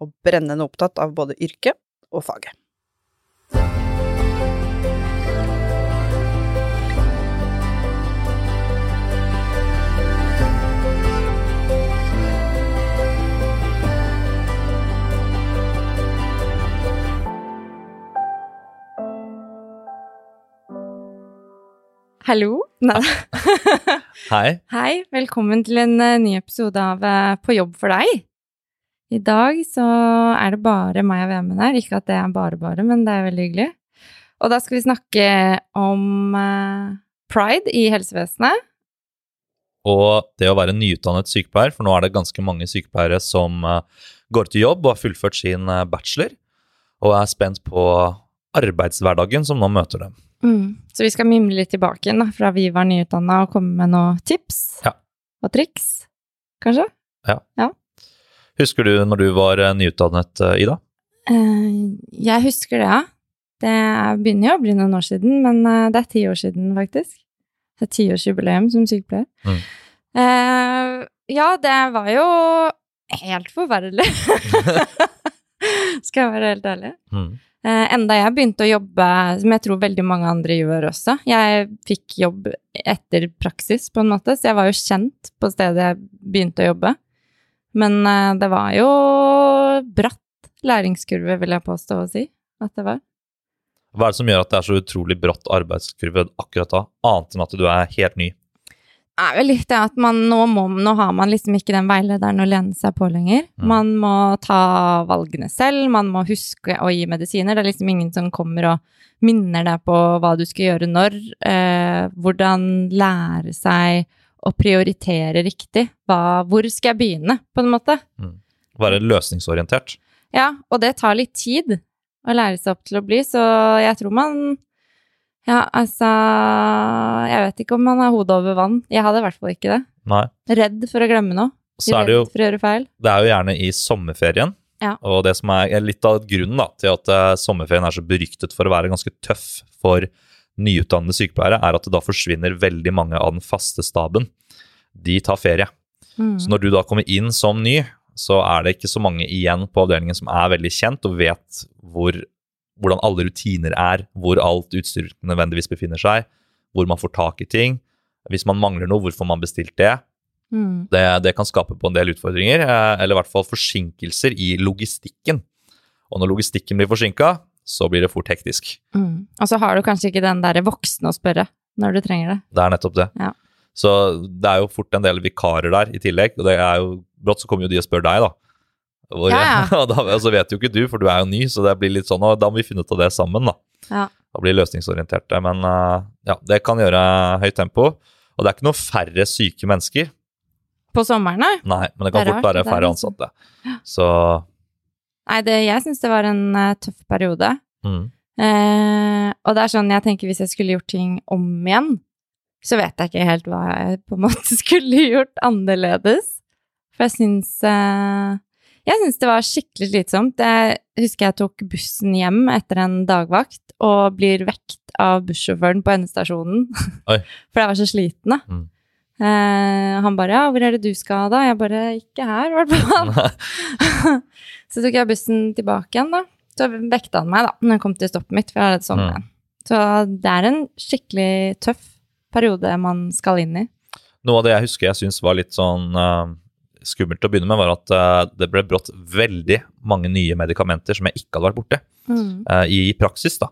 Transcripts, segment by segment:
og brennende opptatt av både yrket og faget. Hallo. Nei. Hei. Hei, velkommen til en eh, ny episode av eh, På jobb for deg. I dag så er det bare meg og Vemund her. Ikke at det er bare bare, men det er veldig hyggelig. Og da skal vi snakke om eh, pride i helsevesenet. Og det å være nyutdannet sykepleier, for nå er det ganske mange sykepleiere som eh, går til jobb og har fullført sin eh, bachelor, og er spent på arbeidshverdagen som nå møter dem. Så vi skal mimle litt tilbake igjen da, fra vi var nyutdanna, og komme med noen tips Ja. og triks, kanskje? Husker du når du var eh, nyutdannet, eh, Ida? Eh, jeg husker det, ja. Det er- begynner jo å bli noen år siden, men det er ti år siden, faktisk. Det er tiårsjubileum som sykepleier. Mm. Uh, ja, det var jo helt forferdelig. Skal jeg være helt ærlig. Mm. Uh, enda jeg begynte å jobbe, som jeg tror veldig mange andre gjør også. Jeg fikk jobb etter praksis, på en måte, så jeg var jo kjent på stedet jeg begynte å jobbe. Men uh, det var jo bratt læringskurve, vil jeg påstå å si at det var. Hva er det som gjør at det er så utrolig bratt arbeidskurve akkurat da, annet enn at du er helt ny? Det er vel litt det at man nå, må, nå har man liksom ikke den veilederen å lene seg på lenger. Mm. Man må ta valgene selv, man må huske å gi medisiner. Det er liksom ingen som kommer og minner deg på hva du skal gjøre når. Eh, hvordan lære seg å prioritere riktig. Hva, hvor skal jeg begynne, på en måte? Være løsningsorientert. Ja, og det tar litt tid å lære seg opp til å bli, så jeg tror man Ja, altså Jeg vet ikke om man har hodet over vann. Jeg hadde i hvert fall ikke det. Nei. Redd for å glemme noe. Så er det jo for å gjøre feil. Det er jo gjerne i sommerferien. Ja. Og det som er litt av grunnen da, til at eh, sommerferien er så beryktet for å være ganske tøff for nyutdannede sykepleiere, er at da forsvinner veldig mange av den faste staben. De tar ferie. Mm. Så når du da kommer inn som ny, så er det ikke så mange igjen på avdelingen som er veldig kjent og vet hvor, hvordan alle rutiner er, hvor alt utstyr nødvendigvis befinner seg, hvor man får tak i ting. Hvis man mangler noe, hvorfor man bestilt det. Mm. Det, det kan skape på en del utfordringer, eh, eller i hvert fall forsinkelser i logistikken. Og når logistikken blir forsinka, så blir det fort hektisk. Mm. Og så har du kanskje ikke den derre voksne å spørre når du trenger det. Det er nettopp det. Ja. Så det er jo fort en del vikarer der i tillegg, og det er jo, brått så kommer jo de og spør deg, da. Hvor, Ja, ja. og da så vet jo ikke du, for du er jo ny, så det blir litt sånn, og da må vi finne ut av det sammen, da. Ja. Da blir løsningsorienterte. Men eh, ja, det kan gjøre høyt tempo. Og det er ikke noe færre syke mennesker, På sommeren, nei. nei, men det kan Det fort være færre altså. ansatte. Så Nei, det, jeg syns det var en uh, tøff periode. mm. Uh, og det er sånn jeg tenker hvis jeg skulle gjort ting om igjen, så vet jeg ikke helt hva jeg på en måte skulle gjort annerledes. For jeg syns uh, Jeg syns det var skikkelig slitsomt. Jeg husker jeg tok bussen hjem etter en dagvakt og blir vekt av bussjåføren på endestasjonen. For jeg var så sliten, da. Mm. Eh, han bare 'ja, hvor er det du skal da?' Jeg bare 'ikke her', i hvert fall. så tok jeg bussen tilbake igjen, da. Så vekta han meg, da, når jeg kom til stoppet mitt, for jeg hadde sånn Mm. igjen. Så det er en skikkelig tøff periode man skal inn i. Noe av det jeg husker jeg syns var litt sånn uh, skummelt å begynne med, var at uh, det ble brått veldig mange nye medikamenter som jeg ikke hadde vært borti eh, i praksis. da.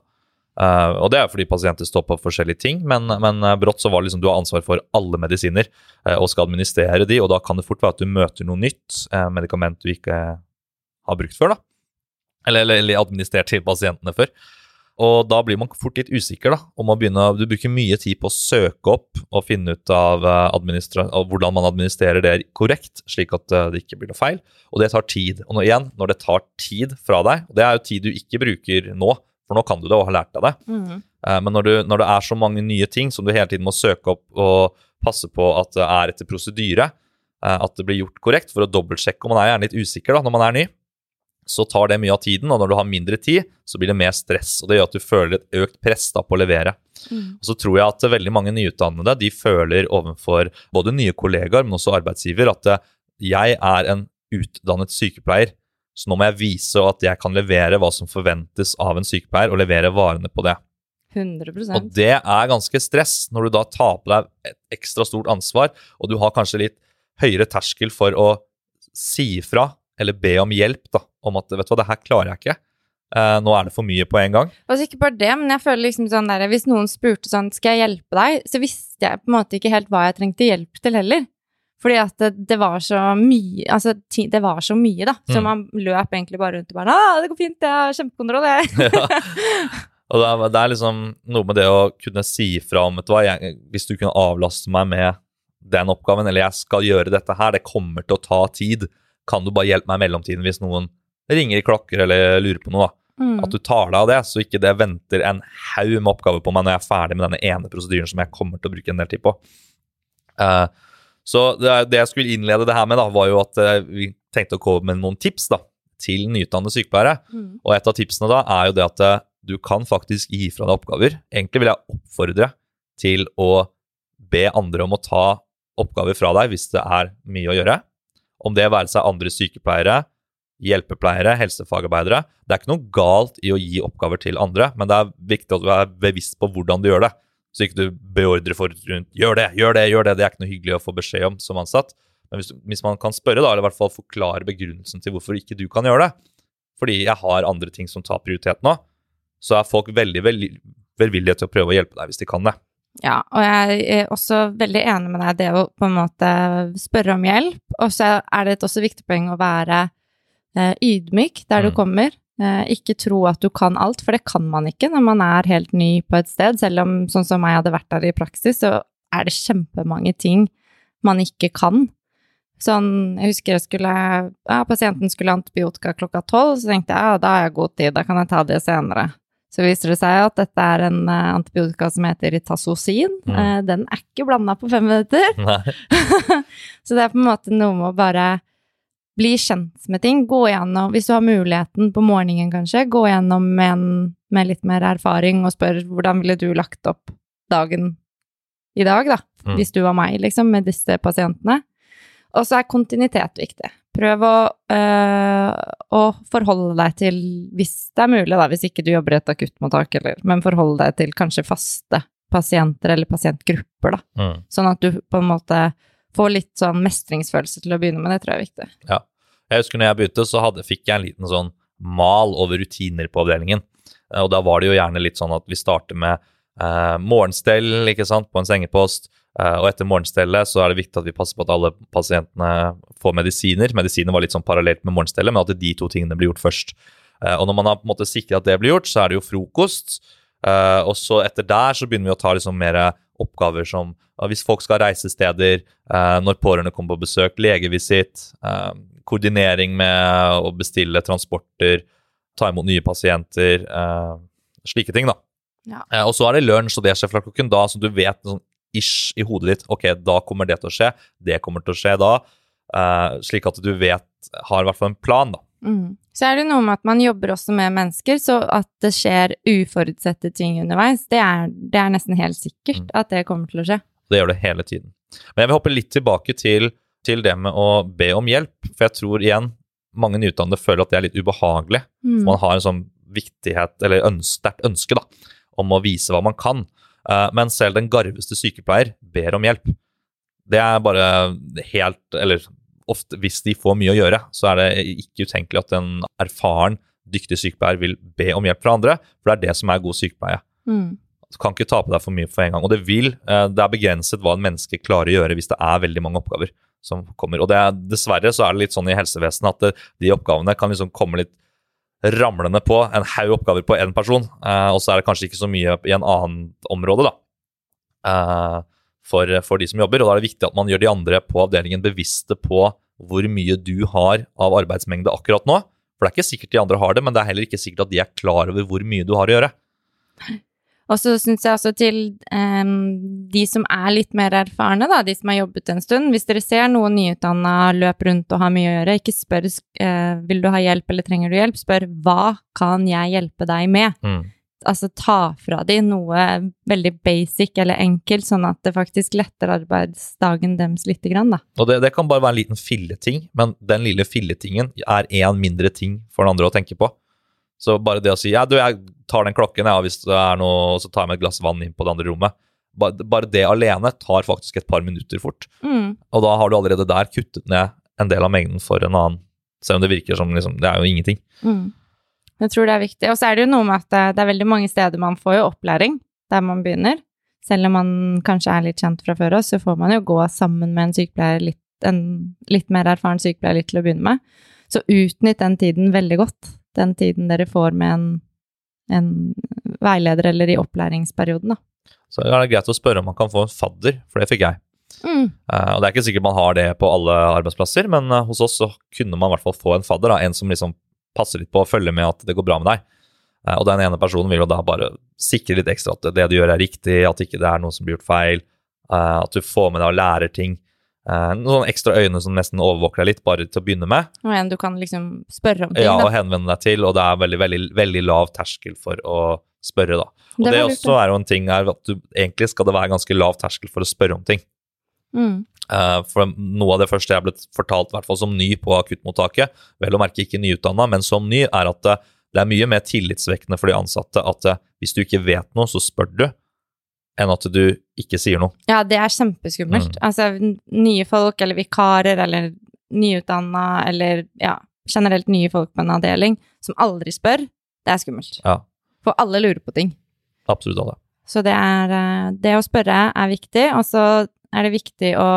Eh, og det er fordi pasienter står på forskjellige ting, men, men eh, brått så var det liksom du har ansvar for alle medisiner uh, og skal administrere de, og da kan det fort være at du møter noe nytt, uh, medikament du ikke har brukt før, da. Eller, eller, eller administrert til pasientene før. Og da blir man fort litt usikker. da, om å begynne, Du bruker mye tid på å søke opp og finne ut av, av hvordan man administrerer det korrekt, slik at det ikke blir noe feil. Og det tar tid. Og nå, igjen, når det tar tid fra deg, og det er jo tid du ikke bruker nå, for nå kan du det og har lært deg det, mm. men når, du, når det er så mange nye ting som du hele tiden må søke opp og passe på at det er etter prosedyre, at det blir gjort korrekt, for å dobbeltsjekke om man er gjerne litt usikker da, når man er ny, så tar det mye av tiden, og når du har mindre tid, så blir det mer stress. og Det gjør at du føler et økt press da på å levere. Mm. Og så tror jeg at veldig mange nyutdannede de føler overfor både nye kollegaer, men også arbeidsgiver, at jeg er en utdannet sykepleier, så nå må jeg vise at jeg kan levere hva som forventes av en sykepleier, og levere varene på det. 100%. Og det er ganske stress når du da tar på deg et ekstra stort ansvar, og du har kanskje litt høyere terskel for å si ifra eller be om hjelp da, om at vet du hva, det her klarer jeg ikke. Uh, nå er det for mye på en gang. Og ikke bare det, men jeg føler liksom sånn der, Hvis noen spurte sånn skal jeg hjelpe deg, så visste jeg på en måte ikke helt hva jeg trengte hjelp til heller. Fordi at det, det var så mye Altså, det var så mye, da. Så mm. man løp egentlig bare rundt og bare 'Å, det går fint, jeg har kjempekontroll, jeg'. ja. Og det er, det er, liksom noe med det å kunne si fra om vet du hva, jeg, Hvis du kunne avlaste meg med den oppgaven, eller jeg skal gjøre dette her, det kommer til å ta tid. Kan du bare hjelpe meg i mellomtiden hvis noen ringer i klokker eller lurer på noe? da? Mm. At du tar deg av det, så ikke det venter en haug med oppgaver på meg når jeg er ferdig med denne ene prosedyren som jeg kommer til å bruke en del tid på. Uh, så det, det, jeg skulle innlede det her med, da, var jo at uh, vi tenkte å komme med noen tips da, til nyutdannede sykepleiere. Mm. Og et av tipsene da er jo det at uh, du kan faktisk gi fra deg oppgaver. Egentlig vil jeg oppfordre til å be andre om å ta oppgaver fra deg hvis det er mye å gjøre. Om det være seg andre sykepleiere, hjelpepleiere, helsefagarbeidere. Det er ikke noe galt i å gi oppgaver til andre, men det er viktig at du er bevisst på hvordan du gjør det. Så ikke du beordrer for rundt 'gjør det, gjør det, gjør det'. Det er ikke noe hyggelig å få beskjed om som ansatt. Men hvis, hvis man kan spørre, da, eller i hvert fall forklare begrunnelsen til hvorfor ikke du kan gjøre det, fordi jeg har andre ting som tar prioritet nå, så er folk veldig velvillige til å prøve å hjelpe deg hvis de kan det. Ja, og jeg er også veldig enig med deg det å på en måte spørre om hjelp. Og så er det et også viktig poeng å være eh, ydmyk der mm. du kommer. Eh, ikke tro at du kan alt, for det kan man ikke når man er helt ny på et sted. Selv om sånn som jeg hadde vært der i praksis, så er det kjempemange ting man ikke kan. Sånn, jeg husker jeg skulle Ja, pasienten skulle ha antibiotika klokka tolv, så tenkte jeg ja, da har jeg god tid, da kan jeg ta det senere. Så viser det seg at dette er en uh, antibiotika som heter itazosin. Mm. Uh, den er ikke blanda på fem minutter. så det er på en måte noe med å bare bli kjent med ting. Gå gjennom, hvis du har muligheten på morgenen kanskje, gå gjennom med en med litt mer erfaring og spør hvordan ville du lagt opp dagen i dag, da. Mm. Hvis du var meg, liksom, med disse pasientene. Og så er kontinuitet viktig. Prøv å, øh, å, forholde deg til, hvis det er mulig, da, hvis ikke du jobber i et akuttmottak, eller, men forholde deg til kanskje faste pasienter eller pasientgrupper, da. Mm. Sånn at du på en måte får litt sånn mestringsfølelse til å begynne med. Det tror jeg er viktig. Ja. Jeg husker når jeg begynte, så hadde, fikk jeg en liten sånn mal over rutiner på avdelingen. Eh, og da var det jo gjerne litt sånn at vi starter med eh, morgenstell ikke sant, på en sengepost. Eh, og etter morgenstellet så er det viktig at vi passer på at alle pasientene får medisiner. Medisiner var litt sånn parallelt med morgenstellet, men at de to tingene blir gjort først. Eh, og når man har på en måte sikret at det blir gjort, så er det jo frokost. Eh, og så etter der så begynner vi å ta liksom mer oppgaver som hvis folk skal reise steder, når pårørende kommer på besøk, legevisitt, koordinering med å bestille transporter, ta imot nye pasienter, slike ting, da. Ja. og så er det lunsj, og det skjer fra klokken da, så du vet sånn ish i hodet ditt ok, da kommer det til å skje, det kommer til å skje da. Slik at du vet, har i hvert fall en plan, da. Mm. Så er det noe med at man jobber også med mennesker, så at det skjer uforutsette ting underveis, det er, det er nesten helt sikkert mm. at det kommer til å skje. Det gjør det hele tiden. Men jeg vil hoppe litt tilbake til, til det med å be om hjelp, for jeg tror igjen mange nyutdannede føler at det er litt ubehagelig. Mm. For man har en sånn viktighet, eller sterkt ønske, da, om å vise hva man kan. Uh, men selv den garveste sykepleier ber om hjelp. Det er bare helt Eller ofte, hvis de får mye å gjøre, så er det ikke utenkelig at en erfaren, dyktig sykepleier vil be om hjelp fra andre, for det er det som er god sykepleie. Mm. Du kan ikke ta på deg for mye for en gang. Og det vil, eh, det er begrenset hva en menneske klarer å gjøre hvis det er veldig mange oppgaver som kommer. Og det er, dessverre så er det litt sånn i helsevesenet at det, de oppgavene kan liksom komme litt ramlende på en haug oppgaver på én person, uh, og så er det kanskje ikke så mye i en annen område, da. Uh, for, for, de som jobber, og da er det viktig at man gjør de andre på avdelingen bevisste på hvor mye du har av arbeidsmengde akkurat nå. For det er ikke sikkert de andre har det, men det er heller ikke sikkert at de er klar over hvor mye du har å gjøre. Og så syns jeg også til um, de som er litt mer erfarne, da, de som har jobbet en stund, hvis dere ser noen nyutdanna løpe rundt og har mye å gjøre, ikke spør uh, vil du ha hjelp eller trenger du hjelp, spør hva kan jeg hjelpe deg med? Mm. Altså ta fra de noe veldig basic eller enkelt, sånn at det faktisk letter arbeidsdagen deres litt. grann, da. Og det, det kan bare være en liten filleting, men den lille filletingen er én mindre ting for den andre å tenke på. Så bare det å si ja, du, jeg tar den klokken, ja, hvis det er noe, så tar jeg med et glass vann inn på det andre rommet. Bare, bare det alene tar faktisk et par minutter fort. Mm. Og da har du allerede der kuttet ned en del av mengden for en annen. Selv om det virker som liksom, det er jo ingenting. Mm. Jeg tror det er viktig. Og så er det jo noe med at det, det er veldig mange steder man får jo opplæring der man begynner. Selv om man kanskje er litt kjent fra før av, så får man jo gå sammen med en sykepleier, litt, en litt mer erfaren sykepleier litt til å begynne med. Så utnytt den tiden veldig godt den tiden dere får med en, en veileder eller i opplæringsperioden, da. Så er det greit å spørre om man kan få en fadder, for det fikk jeg. Mm. Uh, og Det er ikke sikkert man har det på alle arbeidsplasser, men uh, hos oss så kunne man i hvert fall få en fadder. Da, en som liksom passer litt på å følge med at det går bra med deg. Uh, og den ene personen vil jo da bare sikre litt ekstra at det du gjør er riktig, at ikke det er noe som blir gjort feil, at du får med deg og lærer ting. Uh, noen ekstra øyne som nesten overvåker deg litt, bare til å begynne med. Og en du kan liksom spørre om ting, Ja, og henvende deg til, og det er veldig, veldig, veldig lav terskel for å spørre, da. Og det, det også er jo en ting her at du egentlig skal det være ganske lav terskel for å spørre om ting. Mm. Uh, for noe av det første jeg ble fortalt, i hvert fall som ny på akuttmottaket, vel å merke ikke nyutdanna, men som ny, er at uh, det er mye mer tillitsvekkende for de ansatte at hvis du ikke vet noe, så spør du enn at du ikke sier noe. Ja, det er kjempeskummelt. Mm. Altså, nye folk eller vikarer eller nyutdanna eller ja, generelt nye folk på en avdeling som aldri spør, det er skummelt. Ja. For alle lurer på ting. Absolutt alle. Så det er eh, Det å spørre er viktig, og så er det viktig å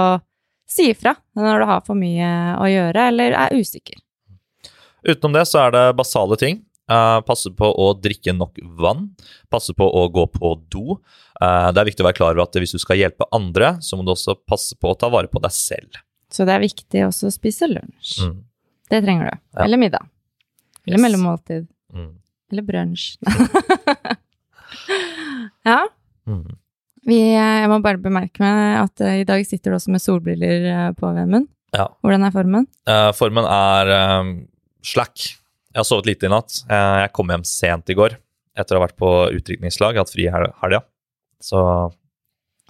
si ifra når du har for mye å gjøre eller er usikker. Utenom det så er det basale ting. Uh, passe på å drikke nok vann. Passe på å gå på do. Uh, det er viktig å være klar over at hvis du skal hjelpe andre, så må du også passe på å ta vare på deg selv. Så det er viktig også å spise lunsj. Mm. Det trenger du. Ja. Eller middag. Eller yes. mellommåltid. Mm. Eller brunsj. ja. Vi, eh, jeg må bare bemerke meg at uh, i dag sitter du også med solbriller på Vemund. Ja. Hvordan er formen? formen er um, slack. Jeg har sovet lite i natt. Jeg kom hjem sent i går etter å ha vært på utdrikningslag. Hatt fri hel helga. Så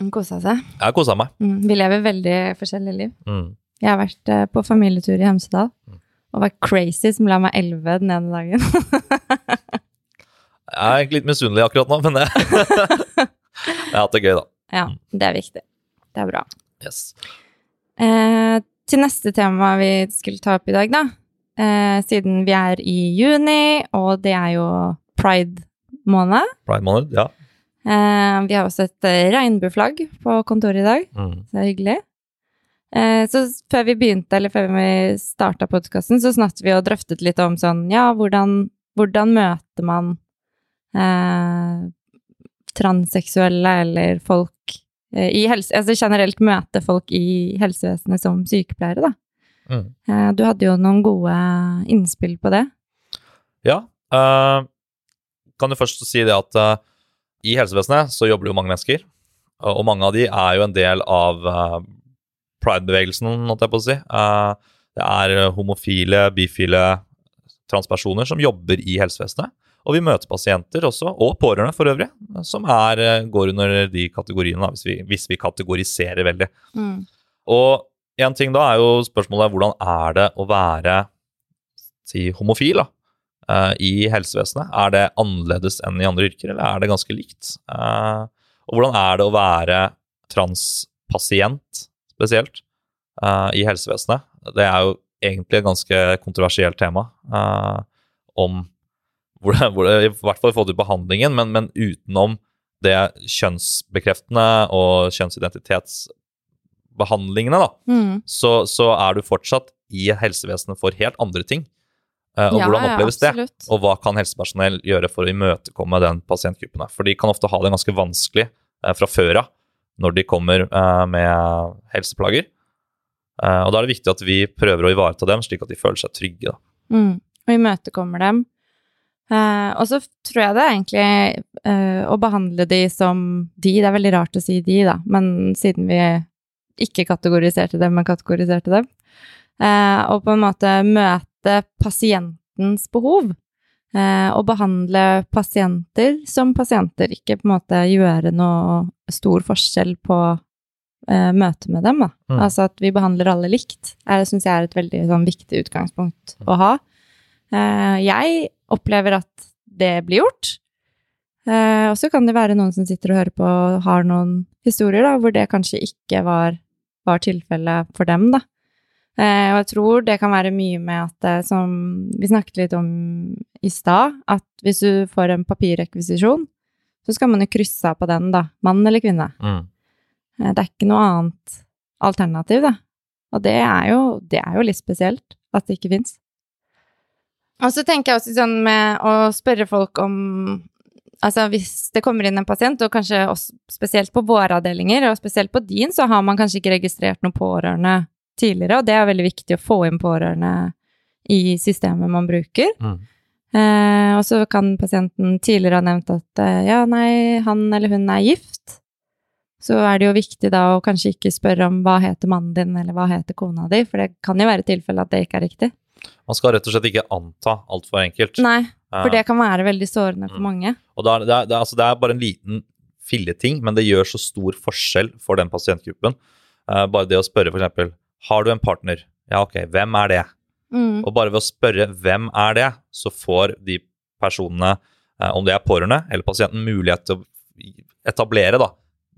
Kosa seg? Jeg har kosa meg. Mm, vi lever veldig forskjellige liv. Mm. Jeg har vært uh, på familietur i Hemsedal mm. og var crazy som la meg elleve den ene dagen. jeg er egentlig litt misunnelig akkurat nå, men det Jeg har hatt det gøy, da. Ja, mm. det er viktig. Det er bra. Yes. Eh, til neste tema vi skulle ta opp i dag, da, eh, siden vi er i juni, og det er jo pride-måned. Pride-måned, ja. Eh, vi har også et eh, regnbueflagg på kontoret i dag. Mm. Det er hyggelig. Eh, så før vi begynte, eller før vi starta podkasten, så snakket vi og drøftet litt om sånn Ja, hvordan, hvordan møter man eh, transseksuelle eller folk eh, i helse... Altså generelt møte folk i helsevesenet som sykepleiere, da. Mm. Eh, du hadde jo noen gode innspill på det. Ja. Uh, kan du først si det at uh, i helsevesenet så jobber det jo mange mennesker. Uh, og mange av de er jo en del av pride-bevegelsen, holdt jeg på å si. det er homofile, bifile, transpersoner som jobber i helsevesenet. Og vi møter pasienter også, og pårørende for øvrig, som er, går under de kategoriene, hvis vi, hvis vi kategoriserer veldig. Mm. Og en ting da er jo spørsmålet hvordan er det å være si, homofil da, uh, i helsevesenet? Er det annerledes enn i andre yrker, eller er det ganske likt? Uh, og hvordan er det å være transpasient spesielt i helsevesenet? Det er jo egentlig et ganske kontroversielt tema om hvor det, hvor det, I hvert fall i forhold til behandlingen, men, men utenom det kjønnsbekreftende og kjønnsidentitetsbehandlingene, da, mm. så, så, er du fortsatt i helsevesenet for helt andre ting. Eh, og Ja, hvordan ja, oppleves det? Og hva kan helsepersonell gjøre for å imøtekomme den pasientgruppen? For de kan ofte ha det ganske vanskelig eh, fra før av når de kommer eh, med helseplager. Og da er det viktig at vi prøver å ivareta dem, slik at de føler seg trygge. Mm. Og imøtekommer dem. Eh, og så tror jeg det er egentlig uh, å behandle de som de, det er veldig rart å si de, da, men siden vi ikke kategoriserte dem, men kategoriserte dem, Uh, og på en måte møte pasientens behov. Eh, og behandle pasienter som pasienter, ikke på en måte gjøre noe stor forskjell på møtet med dem. Da. Mm. Altså at vi behandler alle likt, er, syns jeg er et veldig sånn, viktig utgangspunkt å ha. Eh, jeg opplever at det blir gjort. Eh, og så kan det være noen som sitter og hører på og har noen historier da, hvor det kanskje ikke var, var tilfellet for dem, da. Eh, og jeg tror det kan være mye med at, som vi snakket litt om i stad, at hvis du får en papirrekvisisjon, så skal man jo krysse av på den, da. Mann eller kvinne. Mm. Det er ikke noe annet alternativ, da. Og det er jo, det er jo litt spesielt at det ikke fins. Og så tenker jeg også sånn med å spørre folk om Altså hvis det kommer inn en pasient, og kanskje også spesielt på våre avdelinger, og spesielt på din, så har man kanskje ikke registrert noen pårørende tidligere, og det er veldig viktig å få inn pårørende i systemet man bruker. Mm. Eh, og så kan pasienten tidligere ha nevnt at eh, ja, nei, han eller hun er gift. Så er det jo viktig da å kanskje ikke spørre om hva heter mannen din, eller hva heter kona di, for det kan jo være tilfelle at det ikke er riktig. Man skal rett og slett ikke anta altfor enkelt. Nei, for det kan være veldig sårende for Mm. mange. Og det, er, det, er, altså, det er bare en liten filleting, men det gjør så stor forskjell for den pasientgruppen. Eh, bare det å spørre f.eks.: Har du en partner? Ja, ok, hvem er det? Mm. Og bare ved å spørre hvem er det, så får de personene, eh, om det er pårørende eller pasienten, mulighet til å etablere da,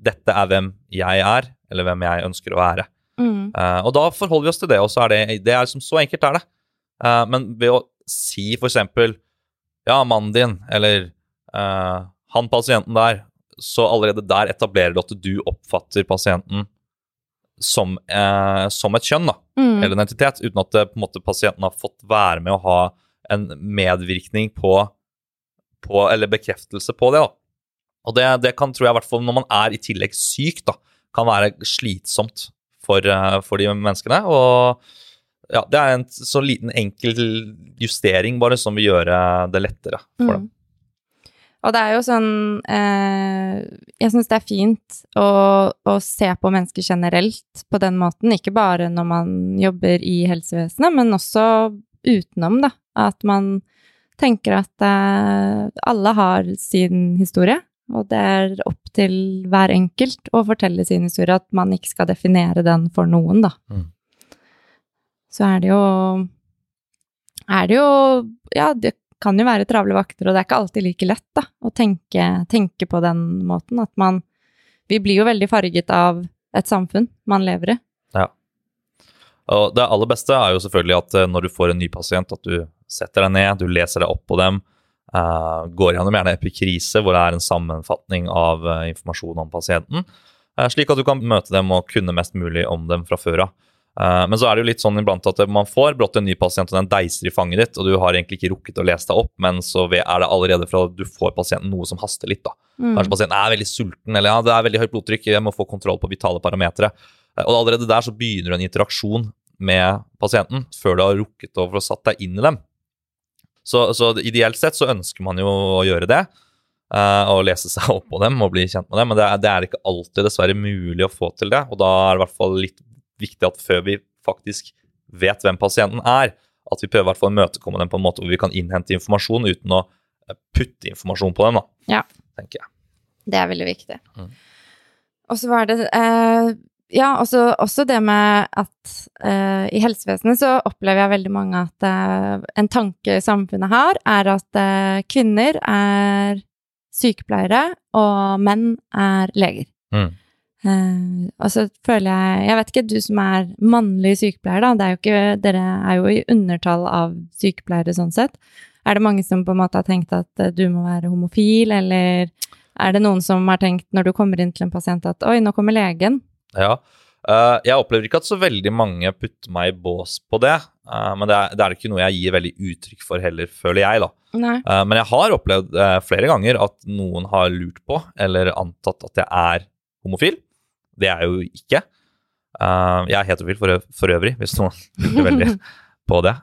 dette er hvem jeg er, eller hvem jeg ønsker å være. Mm. Uh, og da forholder vi oss til det, og så er det, det er liksom så enkelt er det. Eh, men ved å si for eksempel ja, mannen din, eller uh, han pasienten der, så allerede der etablerer du at du oppfatter pasienten som, eh, som et kjønn, da Mm. eller en entitet, uten at det, på en måte, pasienten har fått være med å ha en medvirkning på, på Eller bekreftelse på det. da. Og det, det kan, tror jeg, i hvert fall når man er i tillegg syk, da, kan være slitsomt for, eh, for de menneskene. Og ja, det er en så liten, enkel justering bare som vil gjøre det lettere for dem. Mm. Og det er jo sånn eh, Jeg syns det er fint å, å se på mennesker generelt på den måten, ikke bare når man jobber i helsevesenet, men også utenom, da. At man tenker at eh, alle har sin historie, og det er opp til hver enkelt å fortelle sin historie, at man ikke skal definere den for noen, da. Mm. Så er det jo Er det jo Ja, det kan jo være travle vakter, og det er ikke alltid like lett, da, å tenke, tenke på den måten. At man Vi blir jo veldig farget av et samfunn man lever i. Og det aller beste er jo selvfølgelig at eh, når du får en ny pasient, at du setter deg ned, du leser deg opp på dem, Uh, går gjennom gjerne epikrise, hvor det er en sammenfatning av uh, informasjon om pasienten, Uh, slik at du kan møte dem og kunne mest mulig om dem fra før av. Eh, men så er det jo litt sånn iblant at man får brått en ny pasient, og den deiser i fanget ditt, og du har egentlig ikke rukket å lese deg opp, men så er det allerede fra du får pasienten noe som haster litt, da. Mm. Kanskje pasienten er veldig sulten, eller ja, det er veldig høyt blodtrykk, jeg må få kontroll på vitale parametere. Eh, Og allerede der så begynner du en interaksjon med pasienten før du har rukket over og satt deg inn i dem. Så, så ideelt sett så ønsker man jo å gjøre det, eh, og lese seg opp på dem og bli kjent med dem, men det er, det er ikke alltid dessverre mulig å få til det, og da er det i hvert fall litt viktig at før vi faktisk vet hvem pasienten er, at vi prøver å imøtekomme dem på en måte hvor vi kan innhente informasjon uten å eh, putte informasjon på dem, da, Ja. tenker jeg. Det er veldig viktig. Mm. Og så var det eh, Ja, også, også det med at eh, i helsevesenet så opplever jeg veldig mange at eh, en tanke samfunnet har, er at eh, kvinner er sykepleiere, og menn er leger. Mm. Eh, og så føler jeg Jeg vet ikke, du som er mannlig sykepleier, da. Det er ikke, dere er jo i undertall av sykepleiere sånn sett. Er det mange som på en måte har tenkt at eh, du må være homofil, eller er det noen som har tenkt når du kommer inn til en pasient at oi, nå kommer legen? Ja, Uh, jeg opplever ikke at så veldig mange putter meg i bås på det. Uh, men det er, det er, ikke noe jeg gir veldig uttrykk for heller, føler jeg, da. Uh, men jeg har opplevd flere ganger at noen har lurt på eller antatt at jeg er homofil. Det er jeg jo ikke. jeg er heterofil for, for, øvrig, hvis noen lurer veldig på det.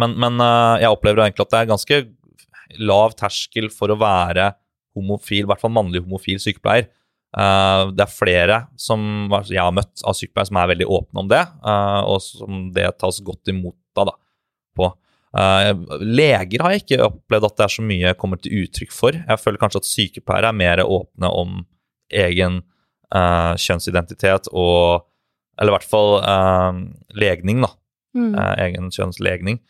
men, men jeg opplever egentlig at det er ganske lav terskel for å være homofil, i hvert fall mannlig homofil sykepleier. Uh, det er flere som jeg har møtt av sykepleiere som er veldig åpne om det, uh, og som det tas godt imot av. Da. Uh, leger har jeg ikke opplevd at det er så mye kommer til uttrykk for. Jeg føler kanskje at sykepleiere er mer åpne om egen kjønnsidentitet og Eller i hvert fall legning, da. Mm. egen kjønnslegning.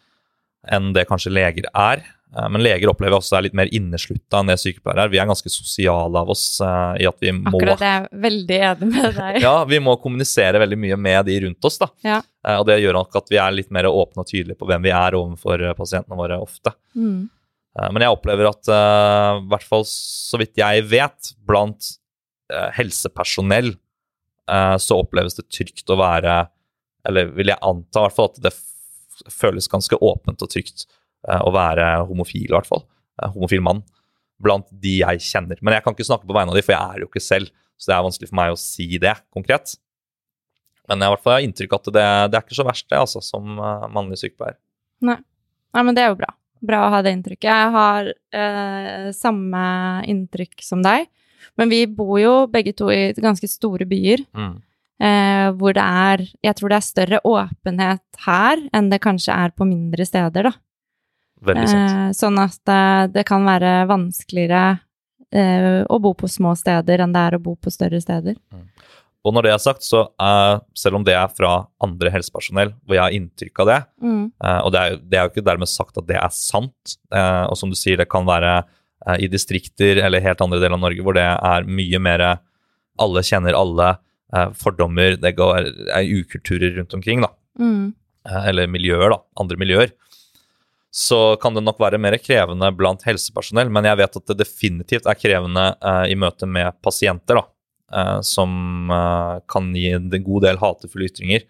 Enn det kanskje leger er. Eh, men leger opplever også er litt mer inneslutta enn det sykepleiere er. Vi er ganske sosiale av oss uh, i at vi må Akkurat det er jeg veldig enig med deg Ja, vi må kommunisere veldig mye med de rundt oss, da. Ja. Uh, og det gjør nok at vi er litt mer åpne og tydelige på hvem vi er overfor pasientene våre ofte. Mm. Uh, men jeg opplever at, i hvert fall så vidt jeg vet, blant helsepersonell så oppleves det trygt å være Eller vil jeg anta hvert fall at det føles ganske åpent og trygt Eh, å være homofil, i hvert fall. Eh, homofil mann. Blant de jeg kjenner. Men jeg kan ikke snakke på vegne av de, for jeg er jo ikke selv. Så det er vanskelig for meg å si det konkret. Men jeg, i hvert fall, har inntrykk av at det, det, er ikke så verst, det, altså, som mannlig sykepleier. Nei. Nei, men det er jo bra. Bra å ha det inntrykket. Jeg har eh, samme inntrykk som deg. Men vi bor jo begge to i ganske store byer. Mm. Eh, hvor det er Jeg tror det er større åpenhet her enn det kanskje er på mindre steder, da. Veldig sant. Eh, sånn at det, det kan være vanskeligere eh, å bo på små steder enn det er å bo på større steder. Mm. Og når det er sagt, så uh, selv om det er fra andre helsepersonell, hvor jeg har inntrykk av det, mm. uh, og det er, det er, jo ikke dermed sagt at det er sant, uh, og som du sier, det kan være i distrikter eller helt andre deler av Norge hvor det er mye mer alle kjenner alle, fordommer, det går, er ukulturer rundt omkring, da. Mm. eller miljøer, da. Andre miljøer så kan det nok være mer krevende blant helsepersonell. Men jeg vet at det definitivt er krevende eh, i møte med pasienter, da, Eh, som eh, kan gi en god del hatefulle ytringer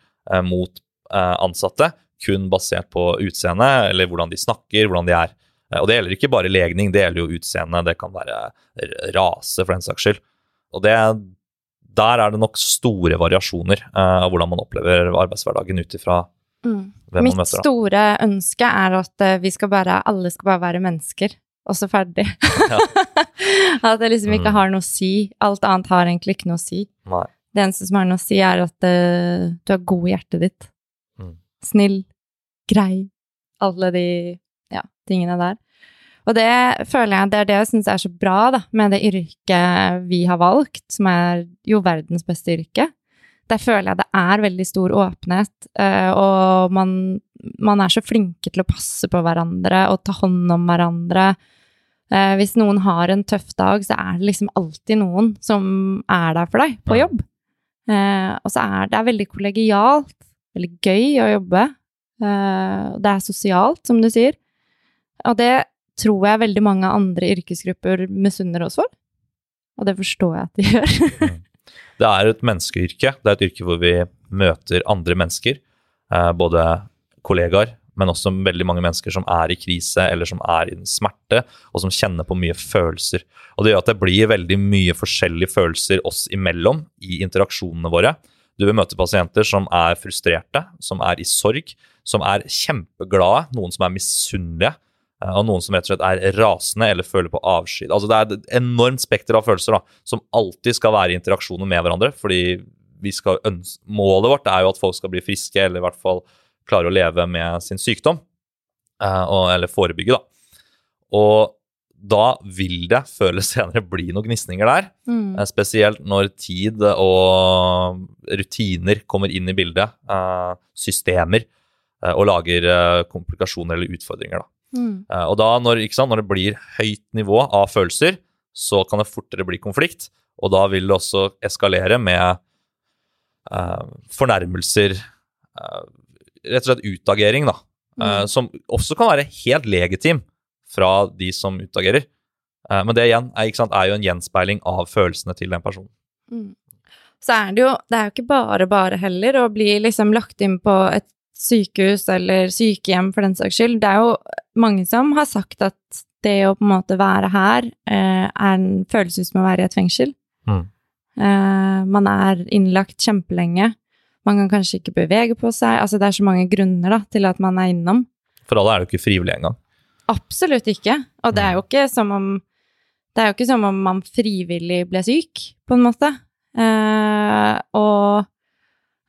mot ansatte, kun basert på utseende eller hvordan de snakker, hvordan de er. Og det gjelder ikke bare legning, det gjelder jo utseende, det kan være rase, for den saks skyld. Og det, der er det nok store variasjoner av hvordan man opplever arbeidshverdagen ut ifra Mm. Mitt møter, store ønske er at vi skal bare, alle skal bare være mennesker, og så ferdig. Ja. at det liksom ikke mm. har noe å si. Alt annet har egentlig ikke noe å si. Nei. Det eneste som har noe å si, er at uh, du er god i hjertet ditt. Mm. Snill, grei, alle de tingene der. Og det føler jeg, det er det jeg syns er så bra da, med det yrket vi har valgt, som er jo verdens beste yrke der føler jeg det er veldig stor åpenhet, eh, og man, man, er så flinke til å passe på hverandre og ta hånd om hverandre. Eh, hvis noen har en tøff dag, så er det liksom alltid noen som er der for deg på jobb. Eh, og så er det veldig kollegialt, veldig gøy å jobbe. Det er sosialt, som du sier. Og det tror jeg veldig mange andre yrkesgrupper misunner oss for. Og det forstår jeg at de gjør. Det er et menneskeyrke. Det er et yrke hvor vi møter andre mennesker. Eh, både kollegaer, men også veldig mange mennesker som er i krise eller som er i smerte, og som kjenner på mye følelser. Og Det gjør at det blir veldig mye forskjellige følelser oss imellom i interaksjonene våre. Du vil møte pasienter som er frustrerte, som er i sorg, som er kjempeglade, noen som er misunnelige, og noen som rett og slett er rasende eller føler på avsky. Altså det er et enormt spekter av følelser da, som alltid skal være i interaksjoner med hverandre. fordi Målet vårt er jo at folk skal bli friske, eller i hvert fall klare å leve med sin sykdom. Eh, og, eller forebygge, da. Og da vil det før eller senere bli noen gnisninger der. Mm. Eh, spesielt når tid og rutiner kommer inn i bildet. Systemer. Og lager komplikasjoner eller utfordringer, da. Mm. Uh, og da, når, sant, når, det blir høyt nivå av følelser, så kan det fortere bli konflikt. Og da vil det også eskalere med uh, fornærmelser, uh, rett og slett utagering, da. Mm. Som også kan være helt legitim fra de som utagerer. men det igjen er, sant, er, jo en gjenspeiling av følelsene til den personen. Mm. så er det jo Det er jo ikke bare bare heller å bli liksom lagt inn på et sykehus eller sykehjem for den saks skyld. Det er jo mange som har sagt at det å på en måte være her eh, er en følelse ut som å være i et fengsel. Mm. Eh, man er innlagt kjempelenge. Man kan kanskje ikke bevege på seg. Altså, det er så mange grunner da, til at man er innom. For alle er det jo ikke frivillig engang. Absolutt ikke. Og det er jo ikke som om Det er jo ikke som om man frivillig ble syk, på en måte. Eh, og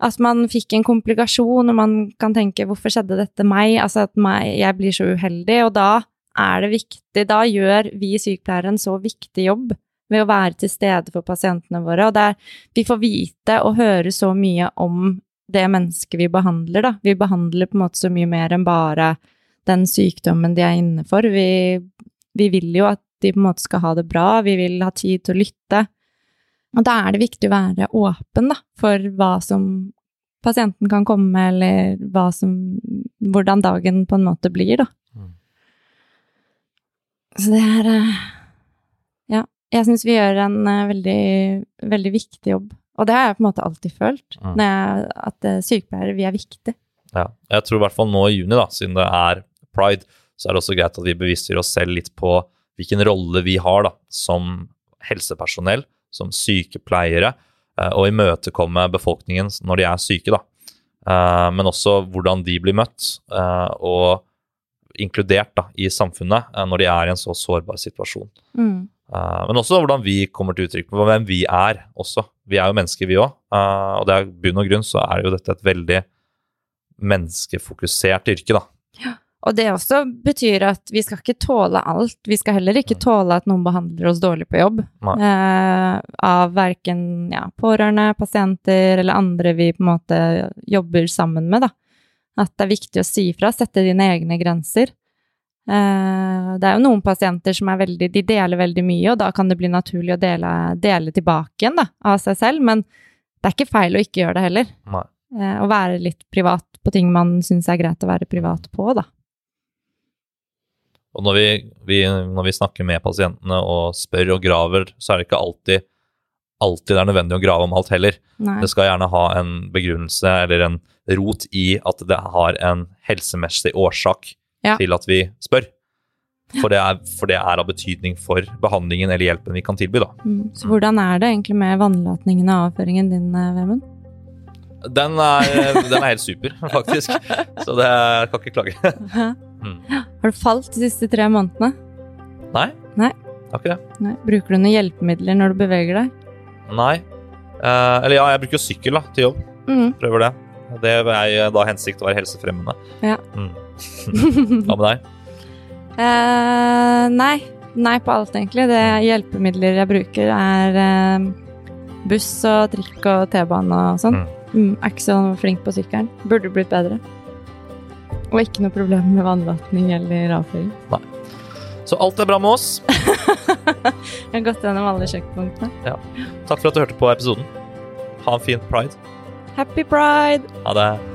at man fikk en komplikasjon, og man kan tenke 'hvorfor skjedde dette meg?' Altså at meg, jeg blir så uheldig, og da er det viktig Da gjør vi sykepleiere en så viktig jobb ved å være til stede for pasientene våre, og der vi får vite og høre så mye om det mennesket vi behandler, da. Vi behandler på en måte så mye mer enn bare den sykdommen de er inne for. Vi, vi vil jo at de på en måte skal ha det bra, vi vil ha tid til å lytte. Og da er det viktig å være åpen da, for hva som pasienten kan komme, med, eller som Hvordan dagen på en måte blir, da. Mm. Så det er eh, Ja. Jeg syns vi gjør en eh, veldig, veldig viktig jobb. Og det har jeg på en måte alltid følt, Mm. jeg, at eh, sykepleiere, vi er viktige. Ja. Jeg tror i hvert fall nå i juni, da, siden det er pride, så er det også greit at vi bevisstgjør oss selv litt på hvilken rolle vi har da, som helsepersonell, som sykepleiere, eh, og imøtekomme befolkningen når de er syke. Da. Eh, Men også hvordan de blir møtt eh, og inkludert da, i samfunnet når de er i en så sårbar situasjon. Mm. Men også hvordan vi kommer til uttrykk på hvem vi er også. Vi er jo mennesker, vi òg. og det er bunn og grunn så er jo dette et veldig menneskefokusert yrke, da. Og det også betyr at vi skal ikke tåle alt. Vi skal heller ikke tåle at noen behandler oss dårlig på jobb. Eh, av verken ja, pårørende, pasienter eller andre vi på en måte jobber sammen med, da. At det er viktig å si fra, sette dine egne grenser. Eh, det er jo noen pasienter som er veldig De deler veldig mye, og da kan det bli naturlig å dele, dele tilbake igjen da, av seg selv, men det er ikke feil å ikke gjøre det heller. Eh, å være litt privat på ting man syns er greit å være privat på, da. Og når vi, vi, når vi snakker med pasientene og spør og graver, så er det ikke alltid, alltid det er nødvendig å grave om alt heller. Nei. Det skal gjerne ha en begrunnelse eller en rot i at det har en helsemessig årsak Ja. til at vi spør. For det, er, for det er av betydning for behandlingen eller hjelpen vi kan tilby. da. Mm. Så hvordan er det egentlig med vannlatningen og avføringen din, eh, Vemund? Den er, den er helt super, faktisk. Så det jeg kan ikke klage. Mm. Har du falt de siste tre månedene? Nei. Nei. Har ikke det. Nei. Bruker du noen hjelpemidler når du beveger deg? Nei. Eh, eller ja, jeg bruker jo sykkel da, til jobb. Mm. Prøver det. Det er da hensikt å være helsefremmende. Ja. Mm. Hva med deg? Eh, nei. Nei på alt, egentlig. Det hjelpemidler jeg bruker, er eh, buss og trikk og T-bane og sånn. Mm. er ikke så flink på sykkelen. Burde blitt bedre. Og ikke noe problem med vannvatning eller avføring. Nei. Så alt er bra med oss. Jeg har gått gjennom alle sjekkpunktene. Takk for at du hørte på episoden. Ha en fin pride. Happy pride! Ha det.